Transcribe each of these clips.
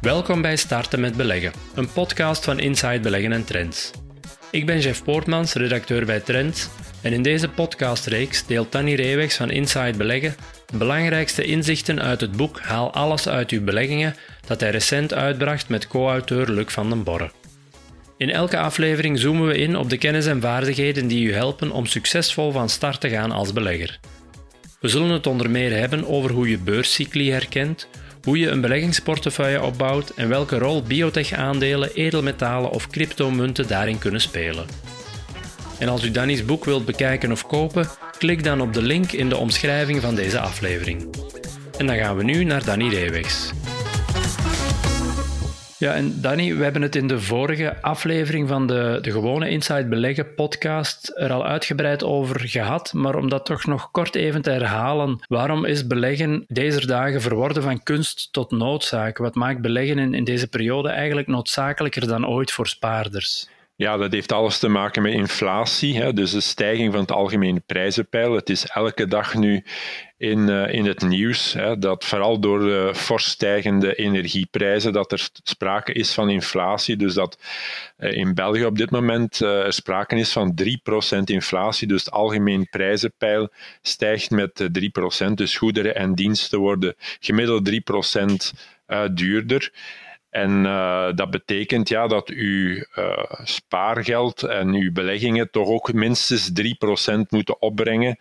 Welkom bij Starten met Beleggen, een podcast van Inside Beleggen en Trends. Ik ben Jeff Poortmans, redacteur bij Trends, en in deze podcastreeks deelt Danny Reewegs van Inside Beleggen de belangrijkste inzichten uit het boek Haal alles uit uw beleggingen dat hij recent uitbracht met co-auteur Luc van den Borre. In elke aflevering zoomen we in op de kennis en vaardigheden die u helpen om succesvol van start te gaan als belegger. We zullen het onder meer hebben over hoe je beurscycli herkent, hoe je een beleggingsportefeuille opbouwt en welke rol biotech-aandelen, edelmetalen of cryptomunten daarin kunnen spelen. En als u Danny's boek wilt bekijken of kopen, klik dan op de link in de omschrijving van deze aflevering. En dan gaan we nu naar Danny Reewegs. Ja, en Danny, we hebben het in de vorige aflevering van de, de gewone Inside Beleggen podcast er al uitgebreid over gehad. Maar om dat toch nog kort even te herhalen, waarom is beleggen deze dagen verworden van kunst tot noodzaak? Wat maakt beleggen in, in deze periode eigenlijk noodzakelijker dan ooit voor spaarders? Ja, dat heeft alles te maken met inflatie, hè, dus de stijging van het algemene prijzenpeil. Het is elke dag nu in, uh, in het nieuws hè, dat vooral door de fors stijgende energieprijzen dat er sprake is van inflatie. Dus dat uh, in België op dit moment uh, er sprake is van 3% inflatie. Dus het algemeen prijzenpeil stijgt met 3%. Dus goederen en diensten worden gemiddeld 3% duurder. En uh, dat betekent ja, dat uw uh, spaargeld en uw beleggingen toch ook minstens 3% moeten opbrengen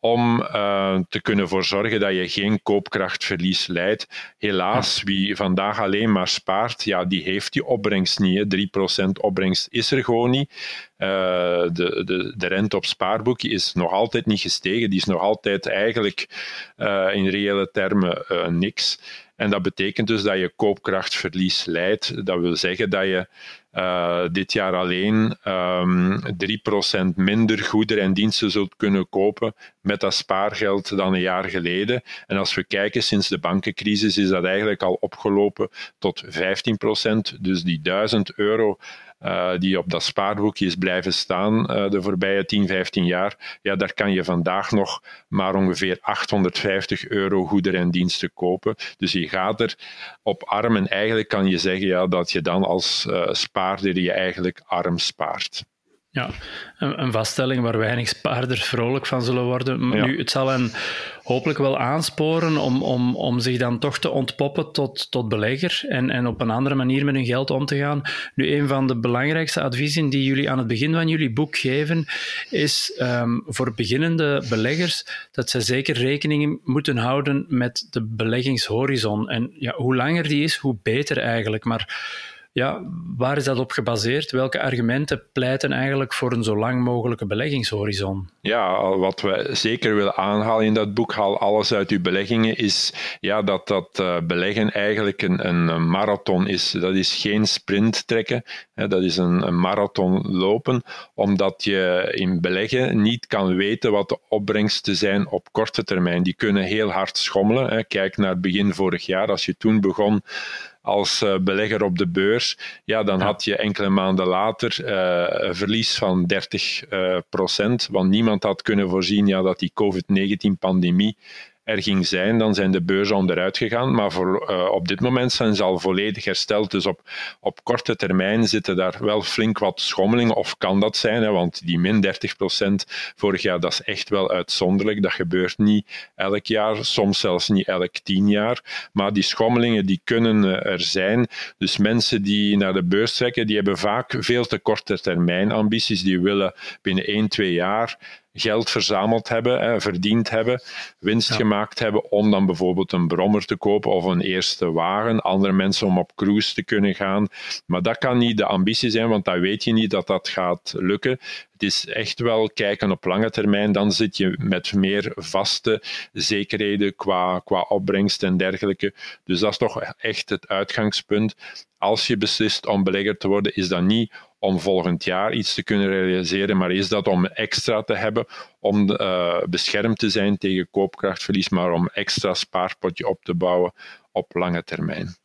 om uh, te kunnen voor zorgen dat je geen koopkrachtverlies leidt. Helaas, wie vandaag alleen maar spaart, ja, die heeft die opbrengst niet. 3% opbrengst is er gewoon niet. Uh, de, de, de rente op spaarboekje is nog altijd niet gestegen. Die is nog altijd eigenlijk uh, in reële termen niks. En dat betekent dus dat je koopkrachtverlies leidt. Dat wil zeggen dat je uh, dit jaar alleen um, ehm, 3% minder goederen en diensten zult kunnen kopen met dat spaargeld dan een jaar geleden. En als we kijken, sinds de bankencrisis is dat eigenlijk al opgelopen tot 15%. Dus die 1000 euro die op dat spaarboekje is blijven staan uh, de voorbije 10, 15 jaar, ja, daar kan je vandaag nog maar ongeveer 850 euro goederen en diensten kopen. Dus je gaat er op arm en eigenlijk kan je zeggen ja, dat je dan als uh, spaarder je eigenlijk arm spaart. Ja, een, een, vaststelling waar weinig spaarders vrolijk van zullen worden. Nu, het zal hen hopelijk wel aansporen om, om, om zich dan toch te ontpoppen tot, tot belegger en, en op een andere manier met hun geld om te gaan. Nu, een van de belangrijkste adviezen die jullie aan het begin van jullie boek geven, is um, voor beginnende beleggers dat ze zeker rekening moeten houden met de beleggingshorizon. En ja, hoe langer die is, hoe beter eigenlijk. Maar ja, waar is dat op gebaseerd? Welke argumenten pleiten eigenlijk voor een zo lang mogelijke beleggingshorizon? Ja, wat we zeker willen aanhalen in dat boek, Haal alles uit uw beleggingen, is ja, dat dat uh, beleggen eigenlijk een, een, marathon is. Dat is geen sprint trekken, hè, dat is een, een marathon lopen, omdat je in beleggen niet kan weten wat de opbrengsten zijn op korte termijn. Die kunnen heel hard schommelen. Hè. Kijk naar begin vorig jaar, als je toen begon als uh, belegger op de beurs, ja, dan had je enkele maanden later uh, een verlies van 30 uh, procent. Want niemand had kunnen voorzien ja, dat die COVID-19-pandemie er ging zijn, dan zijn de beurzen onderuit gegaan. Maar voor, uh, op dit moment zijn ze al volledig hersteld. Dus op, op korte termijn zitten daar wel flink wat schommelingen, of kan dat zijn, hè, want die min 30% vorig jaar, dat is echt wel uitzonderlijk. Dat gebeurt niet elk jaar, soms zelfs niet elk tien jaar. Maar die schommelingen die kunnen uh, er zijn. Dus mensen die naar de beurs trekken, die hebben vaak veel te korte termijn ambities. Die willen binnen 1, 2 jaar geld verzameld hebben, hè, verdiend hebben, winst gemaakt hebben om dan bijvoorbeeld een brommer te kopen of een eerste wagen. Andere mensen om op cruise te kunnen gaan. Maar dat kan niet de ambitie zijn, want dan weet je niet dat dat gaat lukken. Het is echt wel kijken op lange termijn. Dan zit je met meer vaste zekerheden qua, qua opbrengst en dergelijke. Dus dat is toch echt het uitgangspunt. Als je beslist om belegger te worden, is dat niet om volgend jaar iets te kunnen realiseren, maar is dat om extra te hebben, om uh, beschermd te zijn tegen koopkrachtverlies, maar om extra spaarpotje op te bouwen op lange termijn.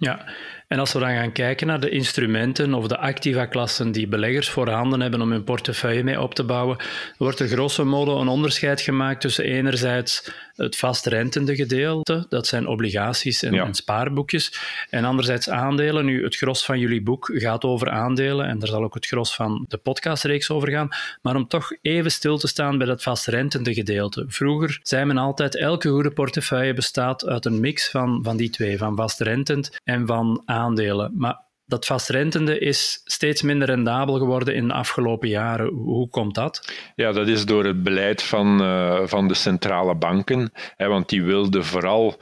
Ja, en als we dan gaan kijken naar de instrumenten of de activa-klassen die beleggers voorhanden hebben om hun portefeuille mee op te bouwen, wordt er grosso modo een onderscheid gemaakt tussen enerzijds het vastrentende gedeelte, dat zijn obligaties en, en, spaarboekjes, en anderzijds aandelen. Nu, het gros van jullie boek gaat over aandelen en daar zal ook het gros van de podcastreeks over gaan, maar om toch even stil te staan bij dat vastrentende gedeelte. Vroeger zei men altijd, elke goede portefeuille bestaat uit een mix van, van die twee, van vastrentend en van aandelen. Maar dat vastrentende is steeds minder rendabel geworden in de afgelopen jaren. Hoe komt dat? Ja, dat is door het beleid van, uh, van de centrale banken. Hè, want die wilden vooral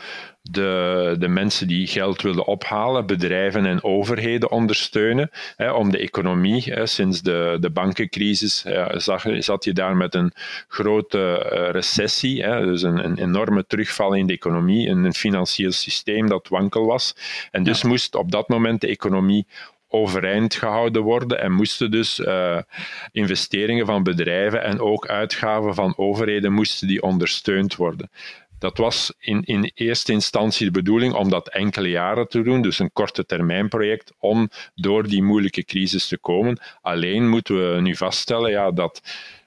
de, de mensen die geld wilden ophalen, bedrijven en overheden ondersteunen hè, om de economie. Hè, sinds de, de bankencrisis ja, zag, zat je daar met een grote uh, recessie, hè, dus een, een, enorme terugval in de economie, een, een financieel systeem dat wankel was. En dus ja. moest op dat moment de economie overeind gehouden worden en moesten dus uh, investeringen van bedrijven en ook uitgaven van overheden moesten die ondersteund worden. Dat was in, in eerste instantie de bedoeling om dat enkele jaren te doen, dus een korte termijn project om door die moeilijke crisis te komen. Alleen moeten we nu vaststellen ja, dat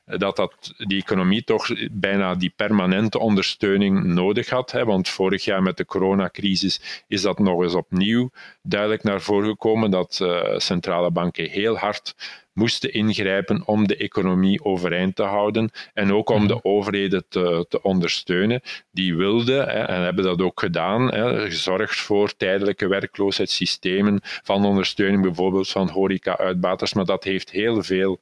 dat, dat die economie toch bijna die permanente ondersteuning nodig had. Hè, want vorig jaar met de coronacrisis is dat nog eens opnieuw duidelijk naar voren gekomen dat uh, centrale banken heel hard moesten ingrijpen om de economie overeind te houden en ook om de mhm. overheden te, te ondersteunen. Die wilden hè, en hebben dat ook gedaan, hè, gezorgd voor tijdelijke werkloosheidssystemen van ondersteuning, bijvoorbeeld van horeca-uitbaters, maar dat heeft heel veel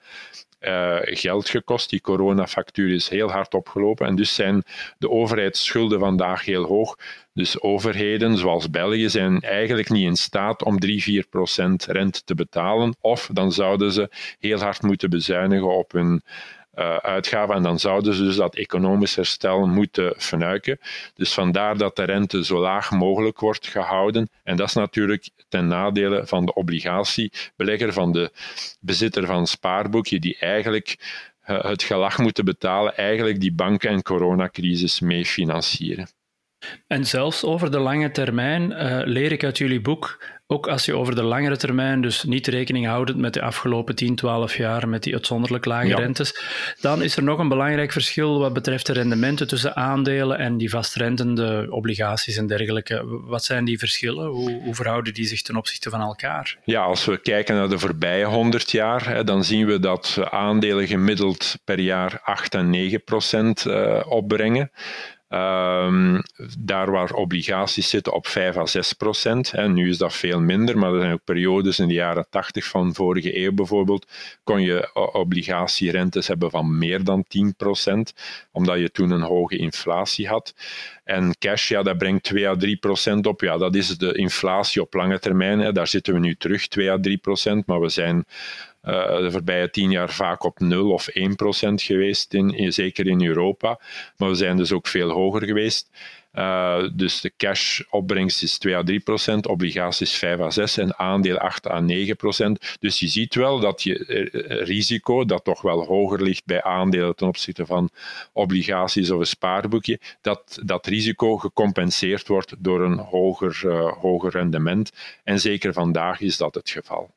uh, geld gekost. Die coronafactuur is heel hard opgelopen en dus zijn de overheidsschulden vandaag heel hoog. Dus overheden zoals België zijn eigenlijk niet in staat om 3, 4 procent rente te betalen. Of dan zouden ze heel hard moeten bezuinigen op hun uitgaven. En dan zouden ze dus dat economisch herstel moeten vernuiken. Dus vandaar dat de rente zo laag mogelijk wordt gehouden. En dat is natuurlijk ten nadele van de obligatiebelegger, van de bezitter van een spaarboekje, die eigenlijk uh, het gelag moeten betalen, eigenlijk die banken- en coronacrisis mee financieren. En zelfs over de lange termijn uh, leer ik uit jullie boek ook als je over de langere termijn dus niet rekening houdt met de afgelopen 10, 12 jaar met die uitzonderlijk lage ja. rentes, dan is er nog een belangrijk verschil wat betreft de rendementen tussen aandelen en die vastrentende obligaties en dergelijke. Wat zijn die verschillen? Hoe, hoe verhouden die zich ten opzichte van elkaar? Ja, als we kijken naar de voorbije 100 jaar, hè, dan zien we dat aandelen gemiddeld per jaar 8 en 9 procent uh, opbrengen. Um, daar waar obligaties zitten op 5 à 6 procent. En nu is dat veel minder, maar er zijn ook periodes in de jaren 80 van vorige eeuw bijvoorbeeld, kon je obligatierentes hebben van meer dan 10 procent, omdat je toen een hoge inflatie had. En cash, ja, dat brengt 2 à 3 procent op. Ja, dat is de inflatie op lange termijn. Hè. Daar zitten we nu terug, 2 à 3 procent, maar we zijn uh, de voorbije tien jaar vaak op 0 of 1 procent geweest, in, zeker in Europa. Maar we zijn dus ook veel hoger geweest. Uh, dus de cash-opbrengst is 2 à 3 procent, obligaties 5 à 6 en aandeel 8 à 9 procent. Dus je ziet wel dat je uh, risico, dat toch wel hoger ligt bij aandelen ten opzichte van obligaties of een spaarboekje, dat dat risico gecompenseerd wordt door een hoger, hoger rendement. En zeker vandaag is dat het geval.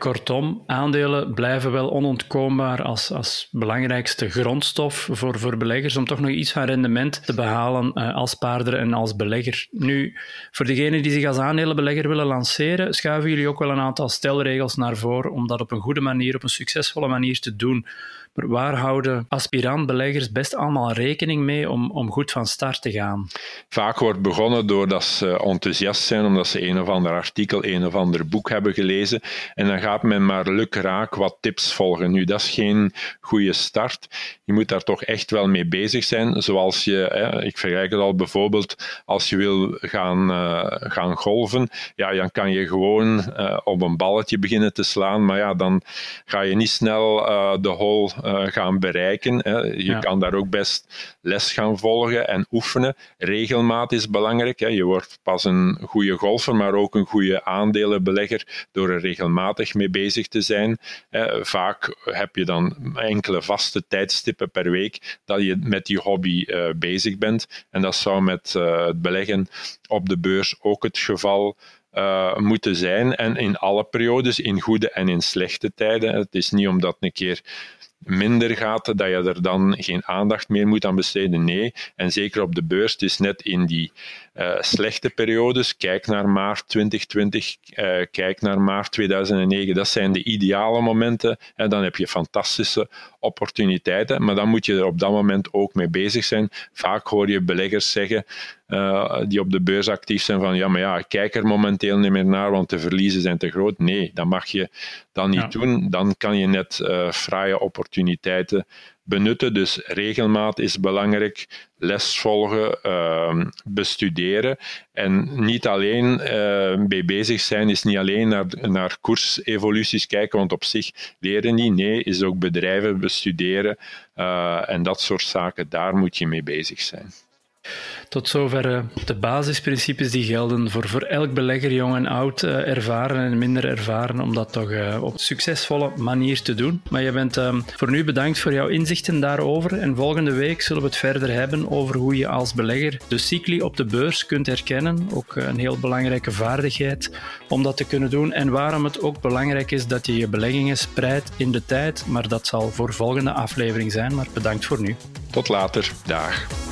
Kortom, aandelen blijven wel onontkoombaar als, als belangrijkste grondstof voor, voor beleggers om toch nog iets van rendement te behalen uh, als spaarder en als belegger. Nu, voor degenen die zich als aandelenbelegger willen lanceren, schuiven jullie ook wel een aantal stelregels naar voren om dat op een goede manier, op een succesvolle manier te doen. Maar waar houden aspirant-beleggers best allemaal rekening mee om, om goed van start te gaan? Vaak wordt begonnen doordat ze enthousiast zijn, omdat ze een of ander artikel, een of ander boek hebben gelezen. En dan gaat men maar lukraak wat tips volgen. Nu, dat is geen goede start. Je moet daar toch echt wel mee bezig zijn. Zoals je, hè, ik vergelijk het al bijvoorbeeld, als je wil gaan, uh, gaan golven, ja, dan kan je gewoon uh, op een balletje beginnen te slaan. Maar ja, dan ga je niet snel uh, de hole gaan bereiken. Hè. Je ja. kan daar ook best les gaan volgen en oefenen. Regelmaat is belangrijk. Hè. Je wordt pas een goede golfer, maar ook een goede aandelenbelegger door er regelmatig mee bezig te zijn. Vaak heb je dan enkele vaste tijdstippen per week dat je met die hobby uh, bezig bent. En dat zou met uh, het beleggen op de beurs ook het geval uh, moeten zijn. En in alle periodes, in goede en in slechte tijden. Het is niet omdat een keer minder gaat, dat je er dan geen aandacht meer moet aan besteden. Nee, en zeker op de beurs, het is net in die uh, slechte periodes, kijk naar maart 2020, uh, eh, kijk naar maart 2009, dat zijn de ideale momenten en dan heb je fantastische opportuniteiten, maar dan moet je er op dat moment ook mee bezig zijn. Vaak hoor je beleggers zeggen, uh, die op de beurs actief zijn van ja, maar ja, ik kijk er momenteel niet meer naar, want de verliezen zijn te groot. Nee, dat mag je dan niet doen. Dan kan je net fraaie opportuniteiten benutten. Dus regelmaat is belangrijk, les volgen, uh, bestuderen. En niet alleen uh, mee bezig zijn, is niet alleen naar, naar koersevoluties kijken, want op zich leren niet. Nee, is ook bedrijven bestuderen uh, en dat soort zaken, daar moet je mee bezig zijn. Tot zover eh, de basisprincipes die gelden voor, voor elk belegger, jong en oud, eh, ervaren en minder ervaren, om dat toch eh, op een succesvolle manier te doen. Maar je bent ehm, voor nu bedankt voor jouw inzichten daarover. En volgende week zullen we het verder hebben over hoe je als belegger de cycli op de beurs kunt herkennen. Ook een heel belangrijke vaardigheid om dat te kunnen doen. En waarom het ook belangrijk is dat je je beleggingen spreidt in de tijd. Maar dat zal voor volgende aflevering zijn. Maar bedankt voor nu. Tot later. Dag.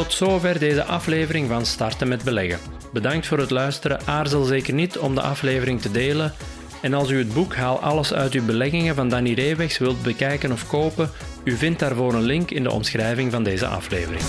Tot zover deze aflevering van Starten met Beleggen. Bedankt voor het luisteren. Aarzel zeker niet om de aflevering te delen. En als u het boek Haal alles uit uw beleggingen van Danny Reewegs wilt bekijken of kopen, u vindt daarvoor een link in de omschrijving van deze aflevering.